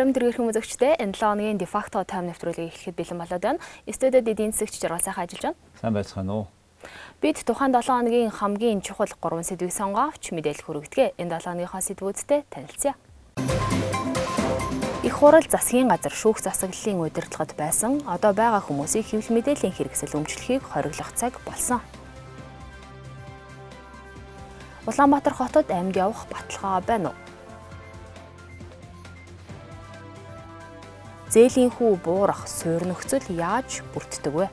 Ором дэргэр хүмүүзэгчтэй энэ 7 хоногийн дефакто тайм нэвтрүүлгийг эхлэхэд бэлэн болоод байна. Студиуд эдийн засагч жаргал сайхан ажиллаж байна. Сайн байцгаана уу? Бид тухайн 7 хоногийн хамгийн чухал 3 сэдвийг сонгоовч мэдээлэл хүргэдэг. Энэ 7 хоногийнхоо сэдвүүдтэй танилцъя. Их хурал засгийн газар шүүх засаглалын удирдлагад байсан одоо байгаа хүмүүсийг хэвлэл мэдээллийн хэрэгсэл өмчлөхийг хориглох цаг болсон. Улаанбаатар хотод амьд явах баталгаа байна уу? Зээлийн хүү буурах суурь нөхцөл яаж бүрддэг вэ?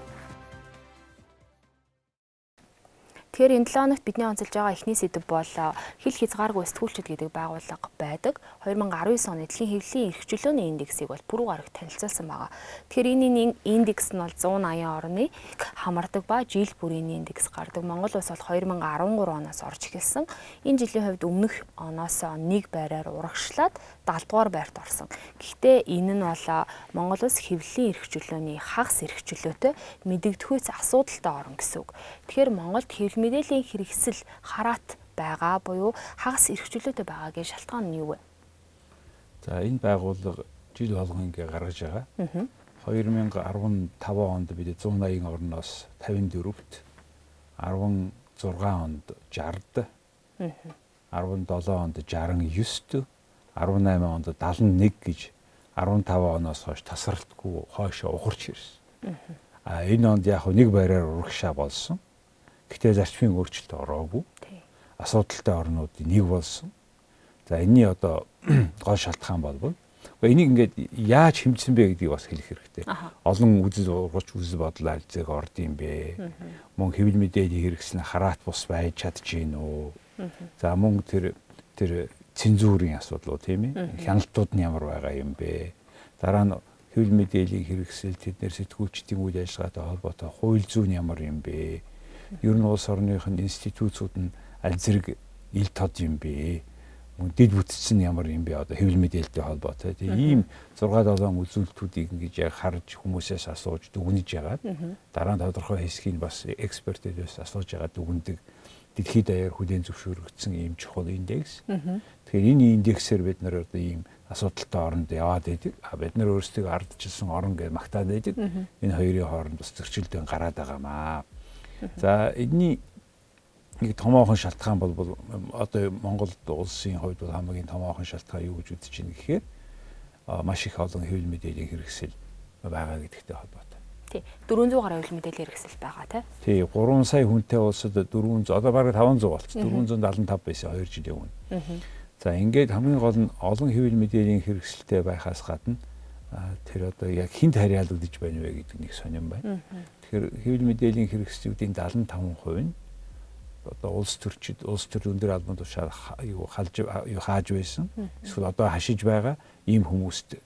Тэгэхээр энэ 7 хоногт бидний онцолж байгаа эхний сэдв бол хил хязгааргүй сэтгүүлчд гэдэг байгууллага байдаг. 2019 оны дэлхийн хэвлэлийн эрхчлөөний индексийг бол пүрэв гарагт танилцуулсан байгаа. Тэгэхээр энэ индекс нь бол 180 орны хамардаг ба жил бүрийн индекс гардаг. Монгол улс бол 2013 оноос орж эхэлсэн. Энэ жилийн хувьд өмнөх оноос нэг байраар урагшлаад 70 дугаар байрт орсон. Гэхдээ энэ нь бол Монгол улс хэвлэлийн эрхчлөөний хагас эрхчлөөтэй мэдэгдэхүйц асуудалтай орн гэсэн үг. Тэгэхээр Монголд хэвлэл мэдээллийн хэрэгсэл хараат байгаа буюу хагас эрхчлөөтэй байгаагийн шалтгаан нь юу вэ? За энэ байгууллага жил болгон ингээ гаргаж байгаа. 2015 онд бид 180 орноос 54-т 16 онд 60-д 17 онд 69-т 18 онд 71 гэж 15 оноос хойш тасралтгүй хойшоо ухарч ирсэн. А энэ онд яг нэг байраар урагшаа болсон. Гэхдээ зарчмын өөрчлөлт ороогүй. Асуудалтай орнуудын нэг болсон. За энэний одоо гол шалтгаан болбол энийг ингээд яаж хэмжсэн бэ гэдгийг бас хэлэх хэрэгтэй. Олон үзэл ургач үзэл бодол альзэг орд юм бэ. Мөн хэвлэл мэдээлэл хэрэгсэл хараат бус байж чадчихэв үү. За мөн тэр тэр цензурын асуудлууд тийм ээ. Хяналтууд нь ямар байгаа юм бэ. Дараа нь хэвлэл мэдээллийн хэрэгсэл тэднэр сэтгүүлчдийн үйл ажиллагаатай холбоотой хууль зүйн ямар юм бэ ер нь улс орных нь институцууд нь аль зэрэг ил тод юм бэ? Мөн дэд бүтцэн ямар юм бэ? Одоо хэвлэл мэдээлэлтэй холбоотой. Тэгээ ийм 6 7 үзүүлэлтүүдийг ингэж яг харж хүмүүсээс асууж дүгнэж ягаад дараа нь тодорхой хэсгийг бас экспертээс асууж ягаад дүгндэг дэлхийд даяар хүлээн зөвшөөрөгдсөн ийм чухал индекс. Тэгэхээр энэ индексээр бид нэр одоо ийм асуудалтай оронд яваад байдаг. А бид нар өөрсдөө ардчилсан орн гэж магтаад байдаг. Энэ хоёрын хооронд бас зөрчилдөөн гараад байгаамаа. За энэний нэг томоохон шалтгаан бол одоо Монгол улсын хувьд бол хамгийн томоохон шалтгаан юу гэж үзэж байна гэхээр маш их олон хэвлэл мэдээллийн хэрэгсэл байгаа гэдэгтэй холбоотой. Тий. 400 гаруй хэвлэл мэдээллийн хэрэгсэл байгаа тий. Тий. 3 сая хүнтэй улсад 400 одоо бараг 500 болчихсон. 475 байсан 2 жилийн өмнө. За ингээд хамгийн гол нь олон хэвлэл мэдээллийн хэрэгсэлтэй байхаас гадна тэр одоо яг хинт харьяалагдж байна вэ гэдэг нэг сонирн байна. Тэгэхээр хэвлэл мэдээллийн хэрэгслүүдийн 75% нь одоо улс төрчид улс төр өндөр албан тушаал юу халж юу хааж байсан. Эсвэл одоо хашиж байгаа ийм хүмүүст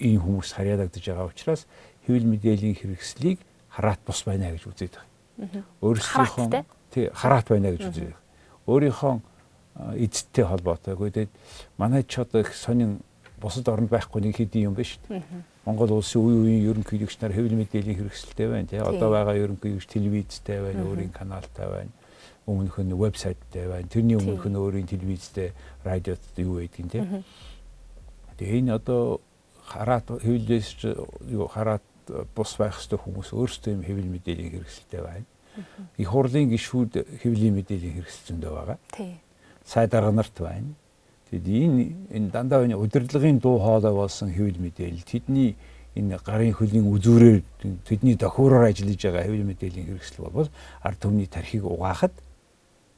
ийм хүмүүс харьяалагдж байгаа учраас хэвлэл мэдээллийн хэрэгслийг хараат бус байна гэж үзээд байгаа. Өөрсдийнхөө тий хараат байна гэж үзээд байгаа. Өөрийнхөө эзэдтэй холбоотой. Тэгээд манай ч одоо их сонин бусад оронд байхгүй нэг хэдийн юм шүү дээ. Монгол улсын үе үеийн ерөнхийлөгч нар хэвлэл мэдээллийн хэрэгсэлтэй байна тий. Одоо байгаа ерөнхийлөгч телевизтэй байна, өөрийн каналтай байна. Өмнөх нь вебсайттай байна. Тэрний өмнөх нь өөрийн телевизтэй, радиот юу байдгийг тий. Тэгээ энэ одоо хараат хэвлэлээс юу хараат бус байх ёстой хүмүүс өөрсдөө юм хэвлэл мэдээллийн хэрэгсэлтэй байна. Их хурлын гишүүд хэвлэлийн мэдээллийн хэрэгсэлтэндээ байгаа. Тий. Сайд дарга нарт байна Тэгэд энэ энэ дандаа энэ удирдлагын дуу хоолой болсон хэвлэл мэдээлэл тэдний энэ гарын хөлийн үзүүрээр тэдний дохиуроор ажиллаж байгаа хэвлэл мэдээллийн хэрэгсэл бол ард түмний тархийг угаахад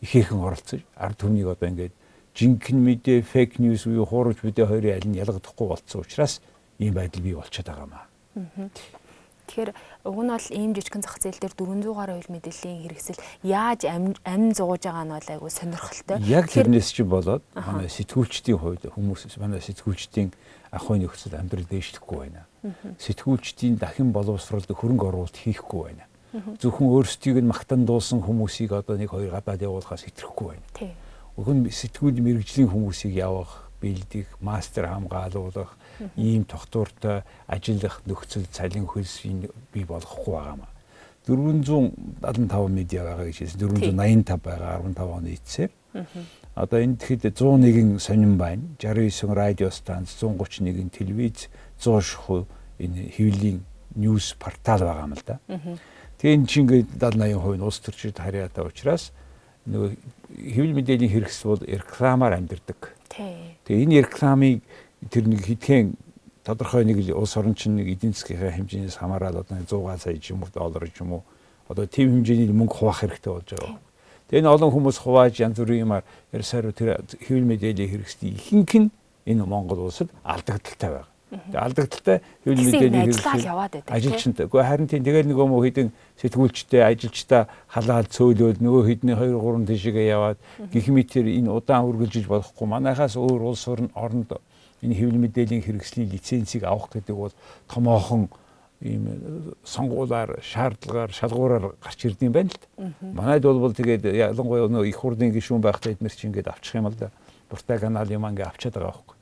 ихээхэн оролцож ард түмнийг одоо ингээд жинхэнэ мэдээ фейк ньюс буюу хуурж мэдээ хоёрын аль нь ялгахдахгүй болцсон учраас ийм байдал бий болчиход байгаа юм аа. Тэгэхээр уг нь бол ийм жижигхэн зах зээл дээр 400 гаруй хөл мэдээллийн хэрэгсэл яаж амин зууж байгаа нь бол айгүй сонирхолтой. Яг тэрнээс чи болоод манай сэтгүүлчдийн хувьд хүмүүс манай сэтгүүлчдийн ахуйн нөхцөл амьдрал дээшлэхгүй байна. Сэтгүүлчдийн дахин боловсролд хөрөнгө оруулалт хийхгүй байна. Зөвхөн өөрсдийг нь магтан дуусан хүмүүсийг одоо нэг хоёр гадаад явуулахаас хэтрэхгүй байна. Уг нь сэтгүүл мэрэгжлийн хүмүүсийг явах бэлдэх, мастер хамгаалуулах, ийм тогтвортой ажиллах нөхцөл цалин хөлсийг бий болгохгүй байгаамаа. 475 медиа байгаа гэж хэлсэн. 485 байгаа 15 оны эцсээр. Одоо энэ тэгэхэд 101 сонин байна. 69 радио станц, 131 телевиз, 100 шахуу энэ хэвлэлийн ньюс портал байгаа юм л да. Тэгээ энэ чинь ингээд 70 80% нь улс төрчид харьяатай учраас нөгөө хэвлэл мэдээллийн хэрэгсэл бол рекламаар амьдэрдэг. Тэгээ энэ рекламыг тэр нэг хитгэн тодорхой нэг улс орон чинь нэг эдийн засгийн хэмжээс хамаарал одоо 100 сая ч юм уу доллар ч юм уу одоо тийм хэмжээний мөнгө хуваах хэрэгтэй болж байгаа. Тэгээ энэ олон хүмүүс хувааж янз бүрийн юмар ярьсаар тэр хэвлэл мэдээллийн хэрэгсэл ихэнх нь энэ Монгол улсад алдагдaltaй байгаа. Алдагдaltaй хэвлэл мэдээллийн хэрэгсэл яваад байдаг. Ажилчинтай. Гэхдээ харин тийм тэгэл нөгөө мө хідэн сэтгүүлчтэй ажилчтай халаал цөөлөөл нөгөө хідний 2 3 тишгээ яваад гих мэтэр энэ удаан үргэлжиж болохгүй. Манайхаас өөр улс оронд энэ хэвлэл мэдээллийн хэрэгслийн лицензийг авах гэдэг бол томоохон ийм сонгуулаар шаардлагаар шалгуураар гарч ирдэм байна л да. Манайд бол тэгээд ялангуяа нөө их хурдын гишүүн байхдаа эднэр чи ингээд авчих юм л да. Дуртай канал юм ингээд авчаад байгаа байхгүй.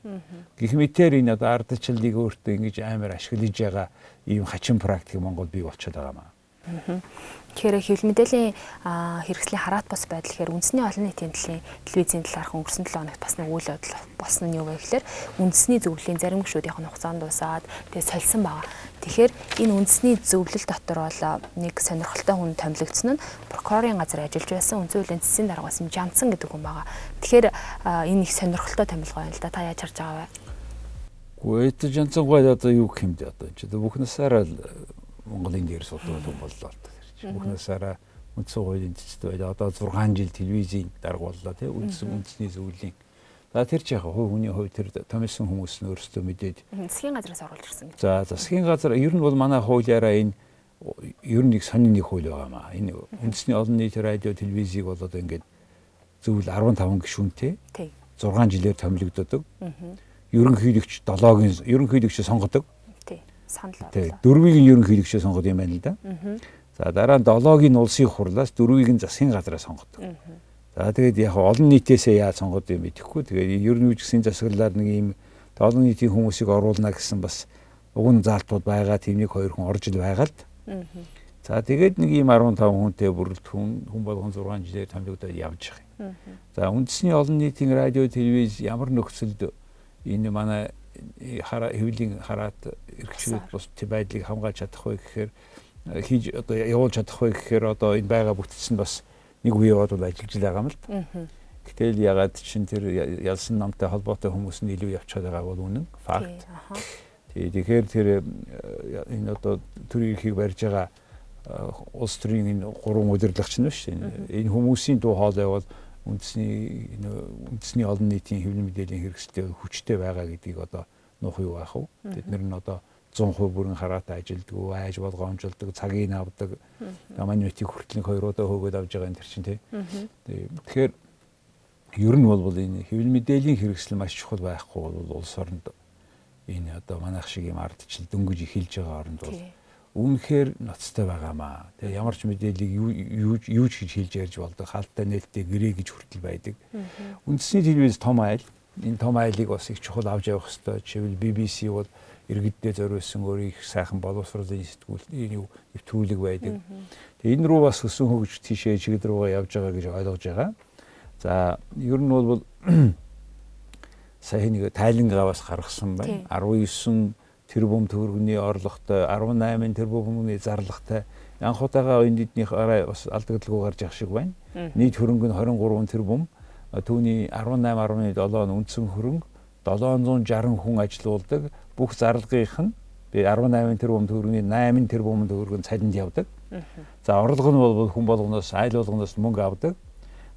Гэх мэтэр энэ одоо ардчлалыг өөртөө ингэж амар ашиглаж байгаа ийм хачин практик Монгол бий болчиход байгаа маа. Тэгэхээр хэвлэл мэдээллийн хэрэгслийн хараат бас байдал гэхээр үндэсний олон нийтийн төлөв телевизийн талаарх өнгөрсөн 7 хоногт бас нэг үйл явдал болсон нь юу вэ гэхээр үндэсний зөвлөлийн зарим гишүүдийнх нь хугацаанд дуусаад тэгээ сольсон байгаа. Тэгэхээр энэ үндэсний зөвлөл дотор бол нэг сонирхолтой хүн томилогдсон нь прокурорын газар ажиллаж байсан үндсэн хуулийн засгийн дарга бас Жанцсан гэдэг хүн байгаа. Тэгэхээр энэ их сонирхолтой томилгоо юм л да. Та яаж харж байгаа вэ? Гэхдээ эд Жанцсан гой одоо юу бэ одоо чи бүх насаараа Монголын дээр хүн боллоо Бүхнээсаараа үндсэн хуулийн цэцтэй байлаа. Одоо 6 жил телевизийн дарга боллоо тий үндсэн үндэсний зөвлөлийн. За тэр ч яг хувь хүний хувь тэр томилсон хүмүүс нь өөрсдөө мэдээд засгийн газраас оруулж ирсэн. За засгийн газар ер нь бол манай хуулиараа энэ ер нь нэг сонин нэг хууль байгаа маа. Энэ үндэсний олон нийт радио телевизийг бол одоо ингээд зөвл 15 гишүүнтэй. 6 жилээр томилогддог. Ерөнхийлөгч 7-гийн ерөнхийлөгч сонгодог. Санал. Тий. Дөрвийг нь ерөнхийлөгчөө сонгод юм байна л да. За дараа нь 7-гийн улсын хурлаас 4-ийг нь засгийн газараа сонгодог. За тэгээд яг олон нийтээсээ яаж сонгоод юм мэдэхгүй. Тэгээд ер нь үжигсийн засаглалаар нэг ийм олон нийтийн хүмүүсийг оруулна гэсэн бас уг нь заалтууд байгаа. Тэмнийг хоёр хүн орж ил байгаа л. За тэгээд нэг ийм 15 хүнтэй бүрэлд хүн хүн болгон 6 жилээр томилогдоод явж байгаа юм. За үндэсний олон нийтийн радио телевиз ямар нөхцөлд энэ манай хараа хэвлийн хараат эрхчлүүд бус байдлыг хамгаалж чадах вэ гэхээр хийж одоо явуулж чадах вэ гэхээр одоо энэ байгаа бүтцэн бас нэг үе яваад бол ажиллаж байгаа юм л да. Гэтэл ягаад чин тэр ялсан намтай холбоотой хүмүүс нь илүү явчихад байгаа бол үнэн факт. Тэгэхээр тэр энэ одоо төр эрхийг барьж байгаа улс төрийн энэ гурван удирдлагч нь дээ. Энэ хүмүүсийн дуу хоолой бол үндэсний үндэсний олон нийтийн хэвлэл мэдээллийн хэрэгсэлтэй хүчтэй байгаа гэдгийг одоо нуух юу байх вэ? Бид нар нь одоо 100% бүрэн хараатай ажилддаг, айж болгоомжлдог, цагийг авдаг. Манай нийтийг хүртэл хоёр удаа хөөгөөд авж байгаа энэ төр чинь тий. Тэгэхээр ер нь бол энэ хэвлэл мэдээллийн хэрэгсэл маш чухал байхгүй бол улс оронд энэ одоо манайх шиг юм ардчил дөнгөж эхэлж байгаа оронд бол үнэхээр ноцтой байгаамаа. Тэгээ ямар ч мэдээллийг юу юу ч хийж хэлж ярьж болдог. Хаалттай нээлттэй гэрээ гэж хүртэл байдаг. Үндэсний телевиз том айл. Энэ том айлыг бас их чухал авч явах хэрэгтэй. Жишээл BBC бол иргэддээ зориулсан өөрийн их сайхан боловсролын сэтгүүл нэвтрүүлэг байдаг. Тэгээ энэ рүү бас өсөн хөгж тийшээ чиглэл рүүгээ явж байгаа гэж ойлгож байгаа. За ер нь бол сая нэг тайлангаа бас гаргасан байна. 19 тэрбум төгрөгийн орлоготой 18 тэрбумны зарлагтай анхуутайгаа энэ эднийх арай бас алдагдaltaгүй гарч явах шиг байна. Нийт хөрөнгө нь 23 тэрбум. Түүний 18.7 нь үндсэн хөрөнгө 760 хүн ажилуулдаг бүх зарлагынх нь би 18 тэрбум төгрөгийн 8 тэрбум төгрөг нь цалинд явдаг. За орлого нь бол хүн болгоноос айл болгоноос мөнгө авдаг.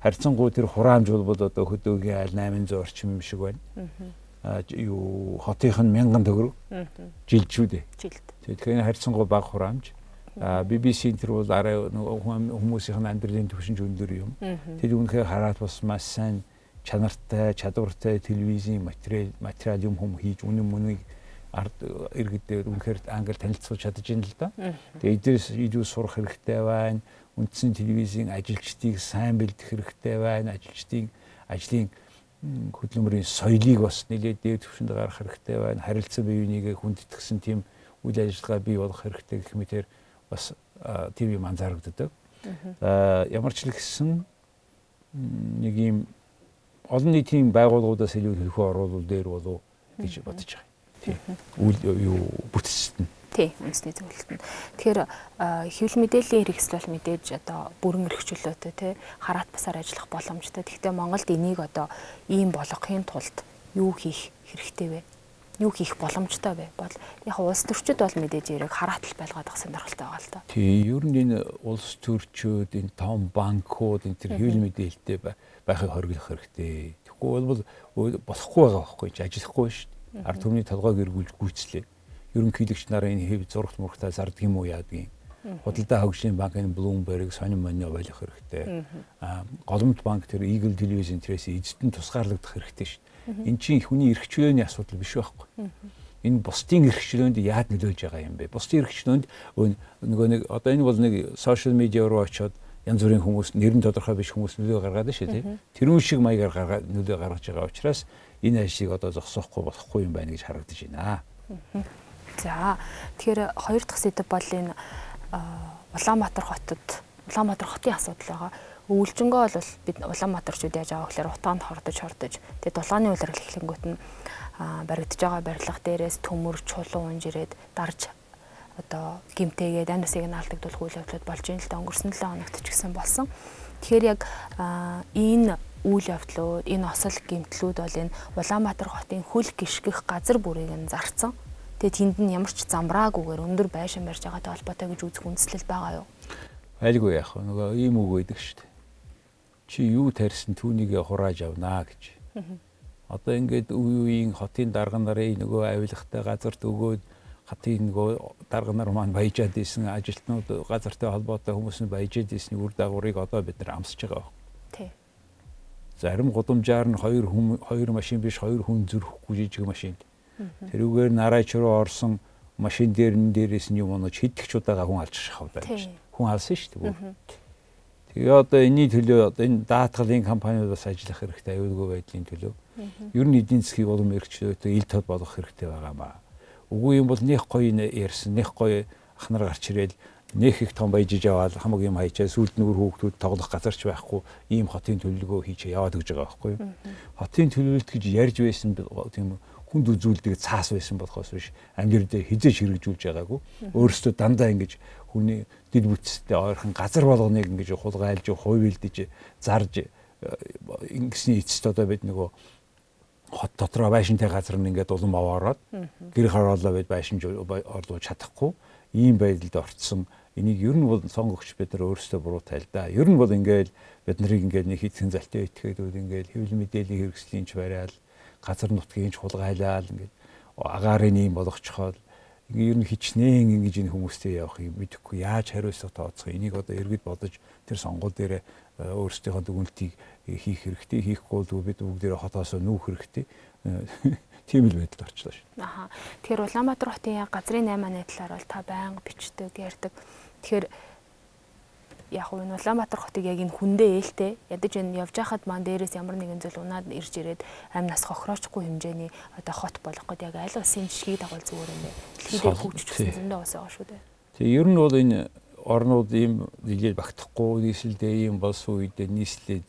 Харьцангуй тэр хураамж бол одоо хөдөөгийн айл 800 орчим шиг байна. Юу хотынх нь 1000 төгрөг. Жилчүүд ээ. Жилд. Тэгэхээр харьцангуй бага хураамж. BBC-ийн тэр бол арай хүмүүсийн амьдралын түвшинж өндөр юм. Тэр үнэхээр хараад бас маш сайн чанартай, чадвартай телевизийн материал материал юм хүм хийж үнэн мөнийг ард иргэдээр үнэхээр англи танилцуулж чадж байна л да. Тэгээ эдгээрс илүү сурах хэрэгтэй байна. Үндсэн телевизийн ажилчдыг сайн бэлдэх хэрэгтэй байна. Ажилчдын ажлын хөдөлмөрийн соёлыг бас нэлээд дээд түвшинд гаргах хэрэгтэй байна. Харилцан бие бинийгээ хүндэтгсэн тийм үйл ажиллагаа бий болох хэрэгтэй гэх мэтэр бас тийм юм анзаарэгддэг. За ямар ч л гэсэн нэг юм олон нийтийн байгууллагуудаас илүү төлхөө оруулал дээр болов гэж бодож байгаа. Тийм. Үйл юу бүтцэд нь. Тий, үндэсний зөвлөлт нь. Тэгэхээр хэвлэл мэдээллийн хэрэгсэл бол мэдээж одоо бүрэн эрхчлөөтэй тий хараат басаар ажиллах боломжтой. Гэхдээ Монголд энийг одоо ийм болгохын тулд юу хийх хэрэгтэй вэ? Юу хийх боломжтой вэ? Бол яг улс төрчид бол мэдээж яриг хараатал байлгаад байгаа сонирхолтой байгаа л да. Тий, ер нь энэ улс төрчид, энэ том банкуд, энэ төр хэвлэл мэдээлэлтэй байхыг хориглох хэрэгтэй. Тэгэхгүй бол болохгүй байгаа байхгүй чи ажиллахгүй шүү дээ. Ард түмний толгойг эргүүлж гүйцлээ ерөнхийлөгч нараа энэ хэв зурагт мурагтаа зардаг юм уу яадгийн. Худалдаа хөгжлийн банкын Bloomberg сонин монио болох хэрэгтэй. Аа голомт банк тэр Eagle телевизийн тэрээс эзэдэн тусгаарлагдах хэрэгтэй шүү. Эн чинь хүний эрх чөлөөний асуудал биш байхгүй. Энэ бусдын эрх чөлөөнд яад нөлөөлж байгаа юм бэ? Бусдын эрх чөлөөнд нөгөө нэг одоо энэ бол нэг сошиал медиа руу очиод янз бүрийн хүмүүс нэрэн тодорхой биш хүмүүс нөлөө гаргаад шүү дээ. Тэрүүн шиг маягаар гаргаад нөлөө гаргаж байгаа учраас энэ ажлыг одоо зогсоохгүй болохгүй юм байна гэж харагдаж байна. За тэгэхээр хоёр дахь сэдв бол энэ Улаанбаатар хотод Улаанбаатар хотын асуудал байгаа. Өвлжөнгөө бол бид Улаанбаатарчууд яаж авах гэхээр утаанд хордож хордож тэгээд дулааны үйлрэл эхлэнгүүт нь баригдаж байгаа барилга дээрээс төмөр чулуун унж ирээд дарж одоо гимтээгээд ань усыг нь алдагдуулах үйл явдлууд болж ийн л да өнгөрсөн 7 хоногт ч гэсэн болсон. Тэгэхээр яг энэ үйл явдлууд, энэ осол гимтлүүд бол энэ Улаанбаатар хотын хөл гიშгэх газар бүрийг нь зарцсан. Тэгээ тэнд нь ямар ч замбраагүйгээр өндөр байшин барьж байгаатай холбоотой гэж үзэх үндслэл байгаа юу? Айлгүй яах вэ? Нөгөө ийм үг байдаг шүү дээ. Чи юу тарьсан түүнийг хурааж авнаа гэж. Одоо ингээд үе үеийн хотын дарга нарын нөгөө авилгатай газарт өгөөд хатын нөгөө дарга нар маань баяжаад исэн ажилтнууд газартай холбоотой хүмүүс нь баяжаад ирсний үр дагаврыг одоо бид нар амсаж байгаа. Тий. Зарим гудамжаар нь хоёр хүн хоёр машин биш хоёр хүн зөрөхгүй жижиг машин. Тэрүүгээр нараач руу орсон машин дээр нь дээрээс нь юм онож хидэгч удаага хүн алж шахав байж. Хүн алсан шүү дээ. Тэгээ одоо энэний төлөө одоо энэ даатгалын компаниудаас ажиллах хэрэгтэй аюулгүй байдлын төлөө. Ер нь эдийн засгийг улам эрхчлөөтэй ил тод болгох хэрэгтэй байгаа маа. Үгүй юм бол нэх гоё ярьсан, нэх гоё ахнар гарч ирэл нэх их том баяжиж аваад хамаг юм хайчаа сүлд нүгэр хүүхдүүд тоглох газарч байхгүй ийм хотын төлөвлөгөө хийчээ яваад гэж байгаа байхгүй юу. Хотын төлөвлөлт гэж ярьж байсан тийм хүнд үзүүлдэг цаас байсан болохоос биш. Дээр хизээж хэрэгжүүлж байгаагүй. Өөрөөсөө дандаа ингэж хүний дид бүтцтэй ойрхон газар болгоныг ингэж хулгайлж хувилдэж зарж ингэсний эцэст одоо бид нөгөө хот дотроо байшинтай газар нь ингээд улам аваараад гэр хороолоо бид байшин орлуулж чадахгүй. Ийм байдалд орцсон. Энийг ер нь бол сонгогч бид нар өөрсдөө буруутай л да. Ер нь бол ингээд бид нарыг ингээд нэг хитэн залтаа итгээд үл ингээд хэвлэл мэдээллийн хэрэгслийн ч барайл газар нутгийн ч хулгайлал ингээд агаарын юм болгочихоод ингээ ер нь хичнээн ингэж энэ хүмүүстэй явах юм мэдэхгүй яаж хариуцлага тооцох энийг одоо эргэд бодож тэр сонгуул дээр өөрсдийнхөө дүгнэлтийг хийх хэрэгтэй хийхгүй бол бид бүгдээрээ хотоосоо нүүх хэрэгтэй тийм л байдалд орчлоо шүү. Аха. Тэгэхээр Улаанбаатар хотын газрын 8 найдлаар бол та байнга бичдэг, ярьдаг. Тэгэхээр яг нь Улаанбаатар хотыг яг энэ хүндээ ээлтэй ядаж энэ явж хахад маань дээрээс ямар нэгэн зүйл унаад ирж ирээд амь нас хохироочгүй хэмжээний одоо хот болох гээд яг аль улсын жишгийг дагуул зүгээр юм бэ. Дэлхийд хөгжиж зөндөө ус байгаа шүү дээ. Тэгээ ер нь бол энэ орнууд ийм нэглэл багтахгүй нийслэлдээ ийм болсон үед нийслэлээ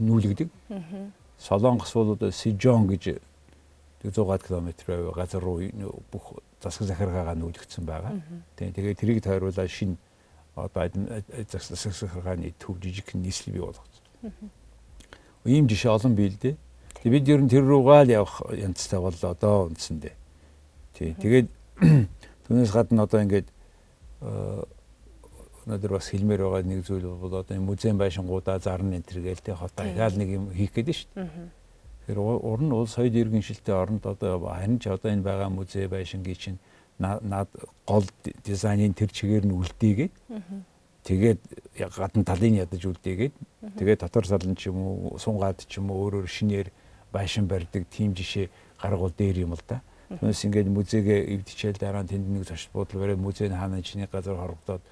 нүүлгдэг. Солонгос бол одоо Сижон гэж 100 км газар руу бүх засаг захиргаагаа нүүлгдсэн байгаа. Тэгээ тэрийг тойруулаад шинэ одоо засагсахааны төв жижиг нийслэл бий болгосон. Ийм жишээ олон бий л дээ. Тэг бид ер нь тэр руугаа л явах янзтай боллоо одоо үндсэндээ. Тий. Тэгээд түүнээс гадна одоо ингээд өнөөдөр бас хэлмээр байгаа нэг зүйл бол одоо музейн байшингуудаа зарна энэ төр гээл тэ хотоо яал нэг юм хийх гээд шүү дээ. Тэр уран нь улс соёл иргэншилтэй оронд одоо харин ч одоо энэ байгаа музей байшингийн чинь наад гол дизайнын тэр чигээр нь үлдээгээд тэгээд гадна талын ядаж үлдээгээд тэгээд дотор салан ч юм уу сунгаад ч юм уу өөрөөр шинээр байшин барьдаг тийм жишээ гаргуул дээр юм л да. Түүнээс ингээд музейгээ эвдчихэл дараа нь тэнд нэг зочд буудлын бариад музейн хаана чиний газар хорогдоод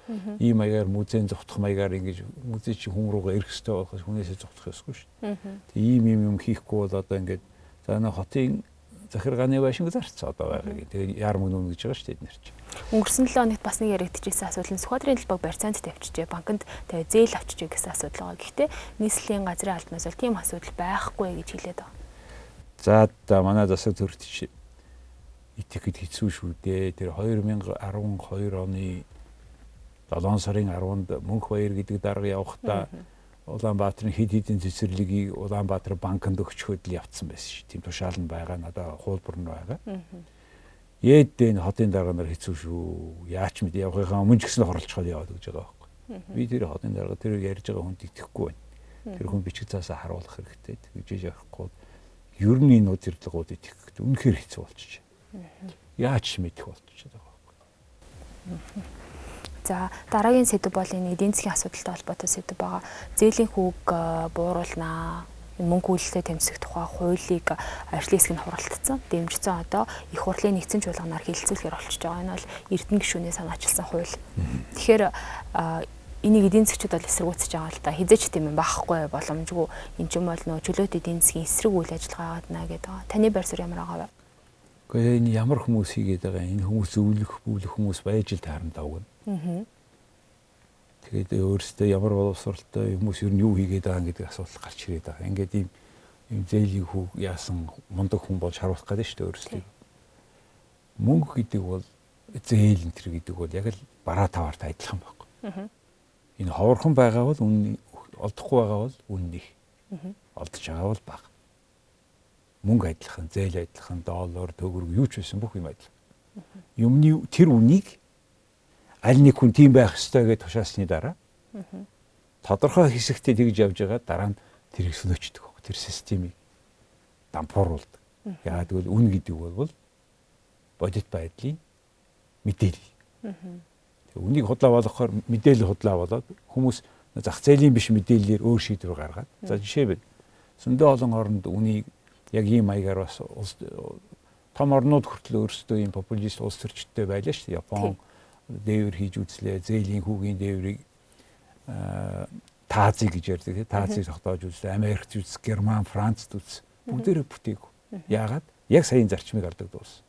ийм маягаар музейн зогтох маягаар ингээд музей чи хүн руугаа ирэх хэрэгтэй болохоос хүнээсээ зогтох ёсгүй шүү дээ. Тэг ийм юм юм хийхгүй бол одоо ингээд за нэг хотын захиргааны байшинг зарц одоо байгаа. Тэгээ яармаг нүн гэж байгаа шүү дээ эднэр чинь. Өнгөрсөн 7 хоногт бас нэг яригдчихсэн асуудал нь Сүхбаатарын талбайг барьцаанд тавьчихжээ. Банкнд тавь зээл авчижээ гэсэн асуудал байгаа. Гэхдээ нийслэлийн газрын албанаас бол тийм асуудал байхгүй гэж хэлээд байгаа. За одоо манай засаг төрөлч итгэхэд хэцүү шүү дээ. Тэр 2012 оны 7 сарын 10-нд Мөнх баяр гэдэг дарга явахдаа Улаанбаатарын хэд хэдэн цэцэрлэгийг Улаанбаатар банкнд өгчхөд л явцсан байсан шүү. Тийм тушаал нь байгаа надаа хуулбар нь байгаа. Ээддээ хотын дарга нар хэцүү шүү. Яач мэд явахынхаа өмнө ч гэсэн хорлцоход яваад гэж байгаа байхгүй. Би тэр хотын дарга тэр ярьж байгаа хүнд итгэхгүй байна. Тэр хүн бичиг цаасаа харуулах хэрэгтэй гэж явахгүй. Ер нь энэ удирдлагууд итгэхэд үнэхээр хэцүү болчихж байна. Яач мэдэх болчиход байгаа байхгүй. За дараагийн сэдв бол энэ эдийн засгийн асуудалтай холбоотой сэдв байгаа. Зээлийн хүүг бууруулнаа мөнгө үйлдэлтэй тэмцэх тухай хуулийг ажлын хэсэг нь хуралдсан. Дэмжсэн одоо их хурлын нэгдсэн чуулганаар хилцүүлэхээр болчихж байгаа. Энэ бол Эрдэнэ гишүүнээ санаачилсан хууль. Тэгэхээр энийг эдийн засгчид бол эсэргүүцэж байгаа л да. Хизээч тийм юм баахгүй боломжгүй. Энд ч юм бол нөө чөлөөт эдийн засгийн эсрэг үйл ажиллагаа гадна гэдэг. Таны байр суурь ямар байгаа вэ? Гэхдээ энэ ямар хүмүүс хийгээд байгаа энэ хүмүүс өвлөх бүлэх хүмүүс байж л таарна давгна. Тэгээд өөрөөсөө ямар боловсралтай хүмүүс ер нь юу хийгээд байгаа гэдэг асуудал гарч ирээд байгаа. Ингээд ийм ийм зээлийн хүү яасан мундаг хүн болж харуулах гэдэг шүү дээ өөрөөсөө. Мөнгө гэдэг бол зээл энэ төр гэдэг бол яг л бараа таваарт адилхан байхгүй. Энэ ховорхон байгаа бол үн олдохгүй байгаа бол үн нэг. Олдож байгаа бол бага мөнгө адилхан, зээл адилхан, доллар, төгрөг юу ч байсан бүх юм адилхан. Юмны тэр үнийг аль нэг хүн тийм байх ёстой гэж тушаасны дараа тодорхой хэсэгтээ тэгж явж байгаа дараа нь тэрийг сөнөөчдөг. Тэр системийг дампууруулдаг. Яагаад гэвэл үн гэдэг бол бодит байдлын мэдээлэл. Тэг үнийг худлаа болгохоор мэдээлэл худлаа болоод хүмүүс зах зээлийн биш мэдээллээр өөр шийдвэр гаргаад за жишээ бий. Зөндөө олон оронд үнийг яг ийм маягаар бас том орнууд хүртэл өөрсдөө ийм популист улс төрчтэй байлаа шүү дээ. Япон дээвэр хийж үзлээ. Зээлийн хүүгийн дээврийг таазыг гэж ярьдаг тийм таазыг тогтоож үзлээ. Америкт үз, Герман, Францд үз. Бүгдээрээ бүтээг. Яагаад? Яг саяын зарчмыг ардаг дуус.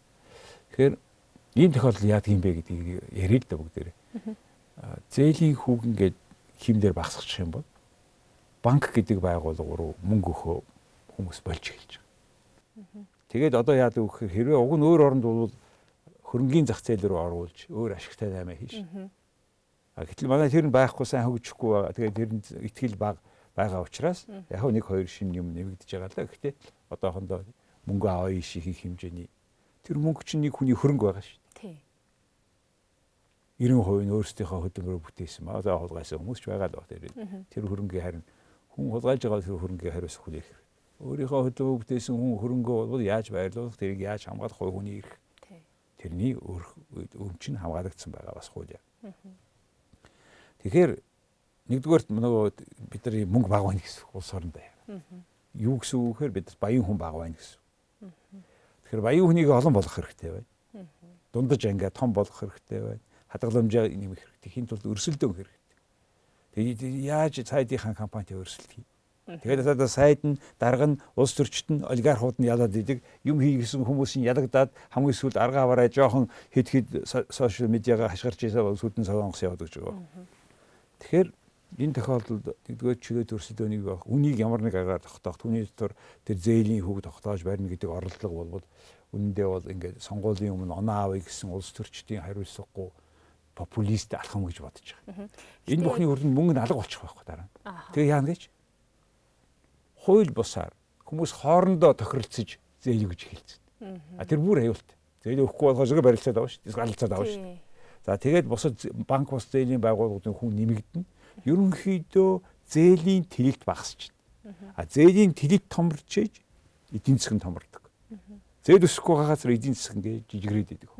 Тэгэхээр ийм тохиолдол яадаг юм бэ гэдгийг ярил л да бүгдээрээ. Зээлийн хүүгэн гээд химдэр багсчих юм бол банк гэдэг байгууллага руу мөнгө өгөө хүмүүс болж эхэлж. Тэгээд одоо вэ гэхээр хэрвээ уг нь өөр оронд бол хөрөнгөний зах зээл рүү оруулж өөр ашигтай наймаа хийж. А гэтэл манай тэр нь байхгүй сайн хөгжихгүй байгаа. Тэгээд тэр нь ихтгэл баг байгаа учраас яг нэг хоёр шин юм нэмэгдэж байгаа л да. Гэхдээ одоохондоо мөнгө аваа иш хийх хэмжээний тэр мөнгө чинь нэг хүний хөрөнгө байгаа шүү дээ. Тий. 90% нь өөрсдийнхөө хөдөлмөрөөр бүтээсэн. Одоо хулгайсан хүмүүс ч байгаа л ба тэр. Хөрөнгөний харин хүн хулгайлж байгаа тэр хөрөнгөний хариуцах хүлээх өөрийнхөө хөдөө бүтээсэн хүн хөрөнгөө бол яаж байрлуулах тэрийг яаж хамгаалах хувь хүний эрх тэрний өмч нь хамгаалагдсан байгаа бас хуулиар. Тэгэхээр нэгдүгээр нөгөө бид нар мөнгө баг байна гэсэн улс орондоо яа. Юу гэсэн үг гэхээр бид баян хүн баг байна гэсэн. Тэгэхээр баян хүнийг олон болгох хэрэгтэй байна. Дундаж ангиа том болгох хэрэгтэй байна. Хадгаламжаа нэмэх хэрэгтэй. Хин тулд өрсөлдөөн хэрэгтэй. Тэгээд яаж цайдынхаа компанид өрсөлд хий. Тэгээд одоо сайд нь дарга нь улс төрчид нь олигархууд нь ялаад идэг юм хийгсэн хүмүүс нь ялагдаад хамгийн сүүлд арга аваарай жоохон хэд хэд сошиал медиагаа хашгирч бол сүдэн сонгос яваад гэж байгаа. Тэгэхээр энэ тохиолдолд нэгдүгээр чөлөө төрсөлдөөнийг байх үнийг ямар нэг агаар тогтоох түүний дотор тэр зээлийн хүүг тогтоож барьна гэдэг оролдлого болбол үнэндээ бол ингээд сонгуулийн өмнө оноо авъя гэсэн улс төрчдийн хариуцлагагүй популист алхам гэж бодож байгаа. Энэ бүхний хүрдэнд мөнгө нь алга болчих байхгүй дараа. Тэгээ яана гэж хууль бусаар хүмүүс хоорондоо тохиролцож зээл өгж эхэлсэн. А тэр бүр аюултай. Зээл өгөхгүй болохоо зөв барилцаад авах шүү. Гаралцаад авах шүү. За тэгээд бусад банк бус зээлийн байгууллагуудын хүн нэмэгдэнэ. Ерөнхийдөө зээлийн тэлэлт багасч байна. А зээлийн тэлэлт томорч ээж эдийн засаг нь томордог. Зээл өсөхгүй хагасар эдийн засаг ингээд жижигрээд идэг.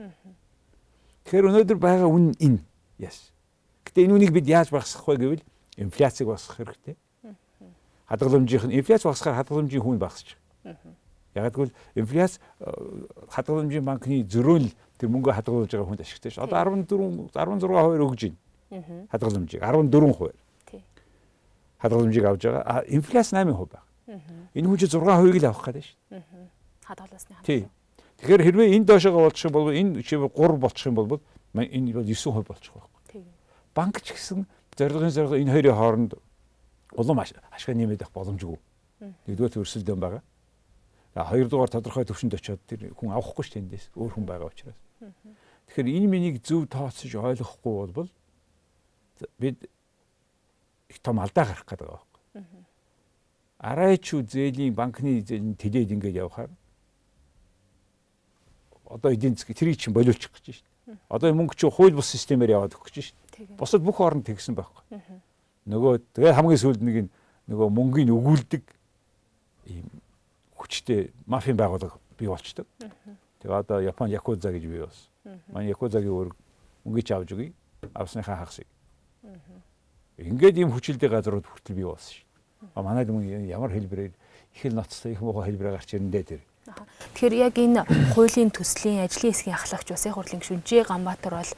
Тэгэхээр өнөөдөр байгаа үн энэ. Яс. Гэтэ энэ үнийг бид яаж багасгах вэ гэвэл инфляцийг багасгах хэрэгтэй хадгаламжийнх нь инфляц багасхаар хадгаламжийн хүн багасч. Яг гэвэл инфляц э, хадгаламжийн банкны зөрөөл тэр мөнгө хадгалж байгаа хүнд ашигтай ш. Одоо 14 16 хувиар өгж байна. Хадгаламжийг 14 хувиар. Хадгаламжийг авж байгаа. Инфляц 8 хувь байна. Энэ хүн чинь 6 хувийг л авах гэдэг ш. Хадгалаасны хамт. Тий. Тэгэхээр хэрвээ энэ доошоо болчих юм бол энэ чив 3 болчих юм бол энэ бол 9% болчих байхгүй. Банк ч гэсэн зорилгын зорилго энэ хоёрын хооронд улам ашгаа нэмээд авах боломжгүй. Нэгдүгээр төрсөлдөөн байгаа. За хоёрдугаар тодорхой төвшөнд очиод тэр хүн авахгүй шүү дээ эндээс өөр хүн байгаа учраас. Тэгэхээр энэ миний зөв тооцож ойлгохгүй бол бид их том алдаа гарах гэдэг байгаа байхгүй. Арайч үү зээлийн банкны зээлийн тэлээд ингэж явхаар одоо эдийн засгийг тэрийг чинь болиулчих гэж шүү дээ. Одоо мөнгө чинь хууль бус системээр яваад өгөх гэж шүү дээ. Бусад бүх орнд тэгсэн байхгүй. Нөгөө тэгээ хамгийн сүүлд нэг нөгөө мөнгийг өгүүлдэг ийм хүчтэй мафийн байгууллага бий болчдөг. Тэгээ одоо Япон Якуза гэж бий болсон. Манай Якузагийн өөр мөнгөч авж өгье. Авсныхаа хагасыг. Ингээд ийм хүчилдэг газрууд хүртэл бий болсон шүү. А манай дүн ямар хэлбэрээр их л ноцтой их муухай хэлбэрээр гарч ирэндээ тэр. Тэгэхээр яг энэ хуулийн төслийн ажлын хэсгийн ахлагч Усын хурлын гишүүн Ж Ганбаатар бол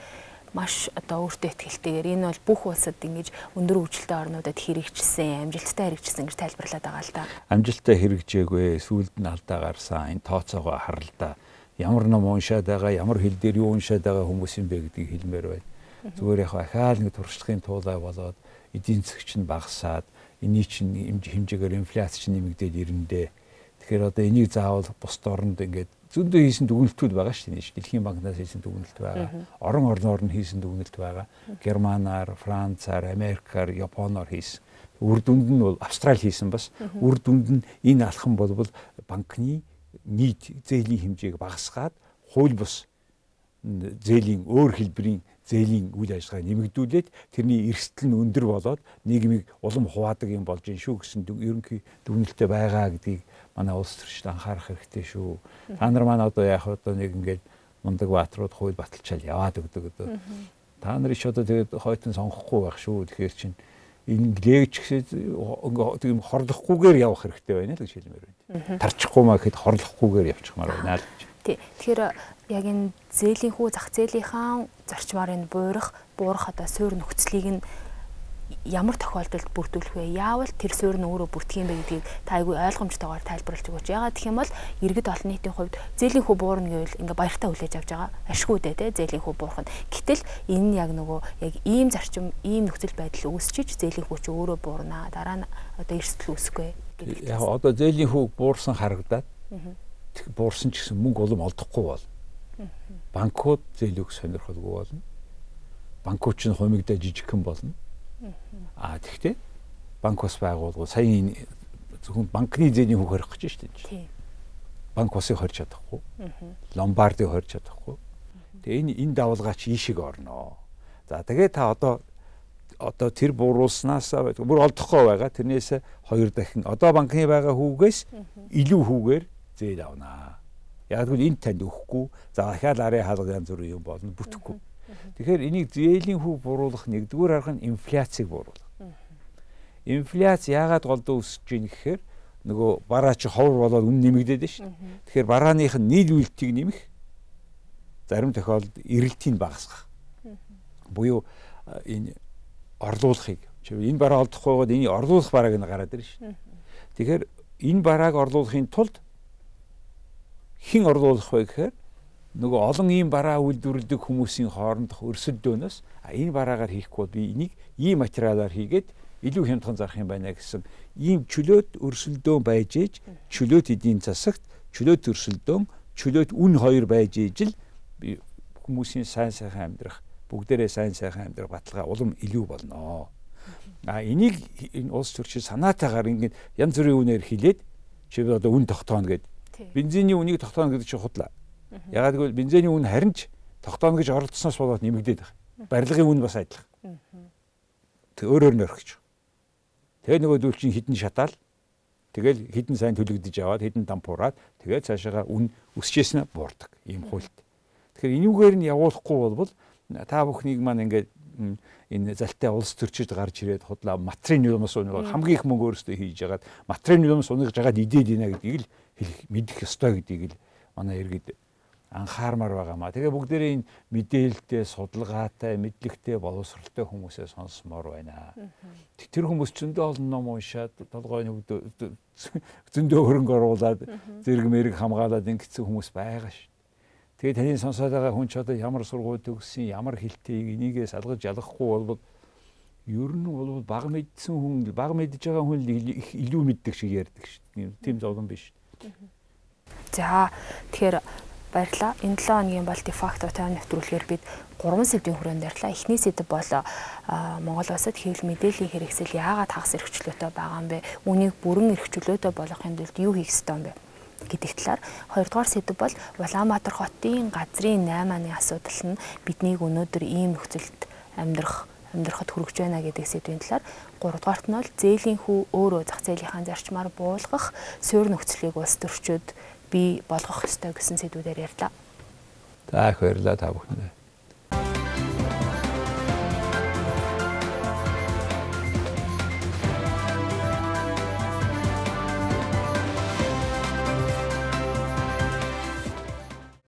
маш одоо өөртөө ихтэйгээр энэ бол бүх улсад ингэж өндөр хөгжилтэй орнуудад хэрэгжсэн, амжилттай хэрэгжсэн гэж тайлбарлаад байгаа л да. Амжилттай хэрэгжээгүй, сүүлд нь алдаа гарсан, энэ тооцоогоо харал да. Ямар ном уншаад байгаа, ямар хэл дээр юу уншаад байгаа хүмүүс юм бэ гэдгийг хэлмээр байна. Зүгээр яг ахаал нэг туршлагын туулай болоод эдийн засгч нь багасаад, эний чинь хэмжээгээр инфляц чинь нэмэгдээд ирэндээ. Тэгэхээр одоо энийг заавал бус орнд ингээд зөндөө хийсэн дүгнэлтүүд байгаа шүү дээ. Дэлхийн банкнаас хийсэн дүгнэлт байгаа. Орон орноор нь хийсэн дүгнэлт байгаа. Германаар, Францаар, Америкаар, Японоор хийсэн. Үр дүнд нь бол Австрали хийсэн бас. Үр дүнд нь энэ алхам болбол банкны нийт зээлийн хэмжээг багасгаад хууль бус зээлийн өөр хэлбэрийн зээлийн үйл ажиллагаа нэмэгдүүлээд тэрний эрсдэл нь өндөр болоод нийгмийг улам хуваадаг юм болж ин шүү гэсэн ерөнхий дүгнэлттэй байгаа гэдгийг манай улс төрчид анхаарах хэрэгтэй шүү. Та нар маань одоо яг одоо нэг ингээд мундаг баатрууд хууль баталчаал яваад өгдөг одоо. Та нар ич одоо тэгээд хойтон сонгохгүй байх шүү. Тэгэхээр чинь энэ лэгч гэсээ тийм хорлохгүйгээр явах хэрэгтэй байна л гэж хэлмээр байна. Тарчихгүй маа гэхэд хорлохгүйгээр явчихмаар байна л гэж. Тий. Тэгэхээр яг энэ зээлийн хүү зах зээлийнхаа зарчмаар энэ буурах, буурах одоо суурь нөхцөлийг нь ямар тохиолдолд бүрдүүлэх вэ? Яавал тэр суурь нь өөрөө бүрдэх юм бэ гэдгийг та айгүй ойлгомжтойгоор тайлбарлаж өгөөч. Ягаад гэх юм бол иргэд олон нийтийн хувьд зээлийн хүү буурна гэвэл ингээ баяртай хүлээж авч байгаа. Ашгүйдээ те зээлийн хүү буурах нь. Гэтэл энэ нь яг нөгөө яг ийм зарчим, ийм нөхцөл байдал үүсчиж зээлийн хүү чи өөрөө буурнаа. Дараа нь одоо эрсдэл үүсэхгүй. Яг одоо зээлийн хүү буурсан харагдаад буурсан ч гэсэн мөнгө улам олдохгүй бол банкуд зээл өгөх сонирхолгүй болно. Банкуд ч хумигдаа жижигхэн болно Аа тэгтээ банк бас байгуулгууд сая зөвхөн банкны зээний хүүг хорих гэж шүү дээ. Тийм. Банк усыг хорж чадахгүй. Ломбардыг хорж чадахгүй. Тэгээ энэ энэ давалгаач ийшиг орноо. За тэгээ та одоо одоо тэр буруулснаас бүр олдохгүй байгаа. Тэрнээс хоёр дахин одоо банкны байгаа хүүгээс илүү хүүгээр зээл авнаа. Яг л энэ танд өгөхгүй. За дахиад арын хаалга янз бүрийн юм болно бүтэхгүй. Тэгэхээр энийг зээлийн хүү буруулах нэгдүгээр арга нь инфляцийг буруулах. Инфляц яагаад голдоо өсөж ийн гэхээр нөгөө бараа чи ховор болоод үн нэмэгдээд шүү. Тэгэхээр барааных нь нийлүүлэлтийг нэмэх зарим тохиолдолд эрэлтийг багасгах. Буюу энэ орлуулахыг энэ бараа олдохгүй байгаад энэ орлуулах барааг нь гараад ирнэ шүү. Тэгэхээр энэ барааг орлуулахын тулд хэн орлуулах вэ гэхээр нөгөө олон ийм бараа үйлдвэрлэдэг хүмүүсийн хоорондох өрсөлдөөнөөс энэ бараагаар хийхгүй би энийг ийм материалаар хийгээд илүү хямдхан зарах юм байна гэсэн ийм чөлөөт өрсөлдөөн байж ээж чөлөөт эдийн засагт чөлөөт өрсөлдөөн чөлөөт үн хоёр байж ээж л хүмүүсийн сайн сайхан амьдрах бүгдээрээ сайн сайхан амьдрах баталгаа улам илүү болно. А энийг энэ улс төрчид санаатаагаар ингээд янз бүрийн үнээр хилээд чи одоо үн тогтооно гэд. Бензиний үнийг тогтооно гэдэг чинь худлаа Ягаад гэвэл бензиний үн харин ч тогтооно гэж оролдсноос болоод нэмэгдээд байгаа. Барилгын үн бас адилхан. Тэг өөрөөр нь орхиж. Тэгээ нөгөө дүүл чинь хідэн шатаал. Тэгэл хідэн сайн төлөгдөж аваад хідэн дампуураад тэгээд цаашаага үн өсчээснэ буурдаг. Ийм хуульт. Тэгэхээр энүүгээр нь явуулахгүй болбол та бүхнийг маань ингээд энэ залтай улс төрчид гарч ирээд худлаа материйн юмс унааг хамгийн их мөнгө өөрөөсөө хийж ягаад материйн юмс унааж жагаад идээд ийнэ гэдгийг л мэдэх ёстой гэдгийг л манай иргэд анхаармаар байгаамаа. Тэгээ бүгдээрээ энэ мэдээлэлтэй, судалгаатай, мэдлэгтэй, боловсралтай хүмүүсээ сонсомоор байна. Тэр хүмүүс зөндөө олон ном уншаад, толгой нүгд зөндөө хөрөнгө оруулаад, зэрэг мэрэг хамгаалаад ингэсэн хүмүүс байгаа шүү. Тэгээ таны сонсоод байгаа хүн ч одоо ямар сургууль төгссөн, ямар хэлтэйг энийгээ салгаж ялахгүй болбол ер нь бол баг мэдсэн хүн баг мэдж байгаа хүн их илүү мэддэг шиг ярьдаг шүү. Тийм зовлон биш. За тэгэхээр баярлаа. Энэ 7 хоногийн бол дефакто тань нэвтрүүлгээр бид 3 сэдвийн хүрээнд ярьлаа. Эхний сэдв бол Монгол улсад хэвлэл мэдээллийн хэрэгсэл яагаад хагас эрхчлөөтэй байгаа юм бэ? Үүнийг бүрэн эрхчлөөтэй болгохын тулд юу хийх ёстой юм бэ? гэдэг талаар хоёрдугаар сэдв бол Улаанбаатар хотын газрын 8-ны асуудал нь биднийг өнөөдөр ийм нөхцөлд амьдрах амьдрахад хүрэж байна гэдэг сэдвийн талаар гуравдугаарт нь бол зээлийн хүү өөрөө зах зээлийнхаа зарчмаар буулгах суурь нөхцөлийг улс төрчид бий болгох ёстой гэсэн сэдвүүдээр ярьлаа. За их баярлалаа та бүхэндээ.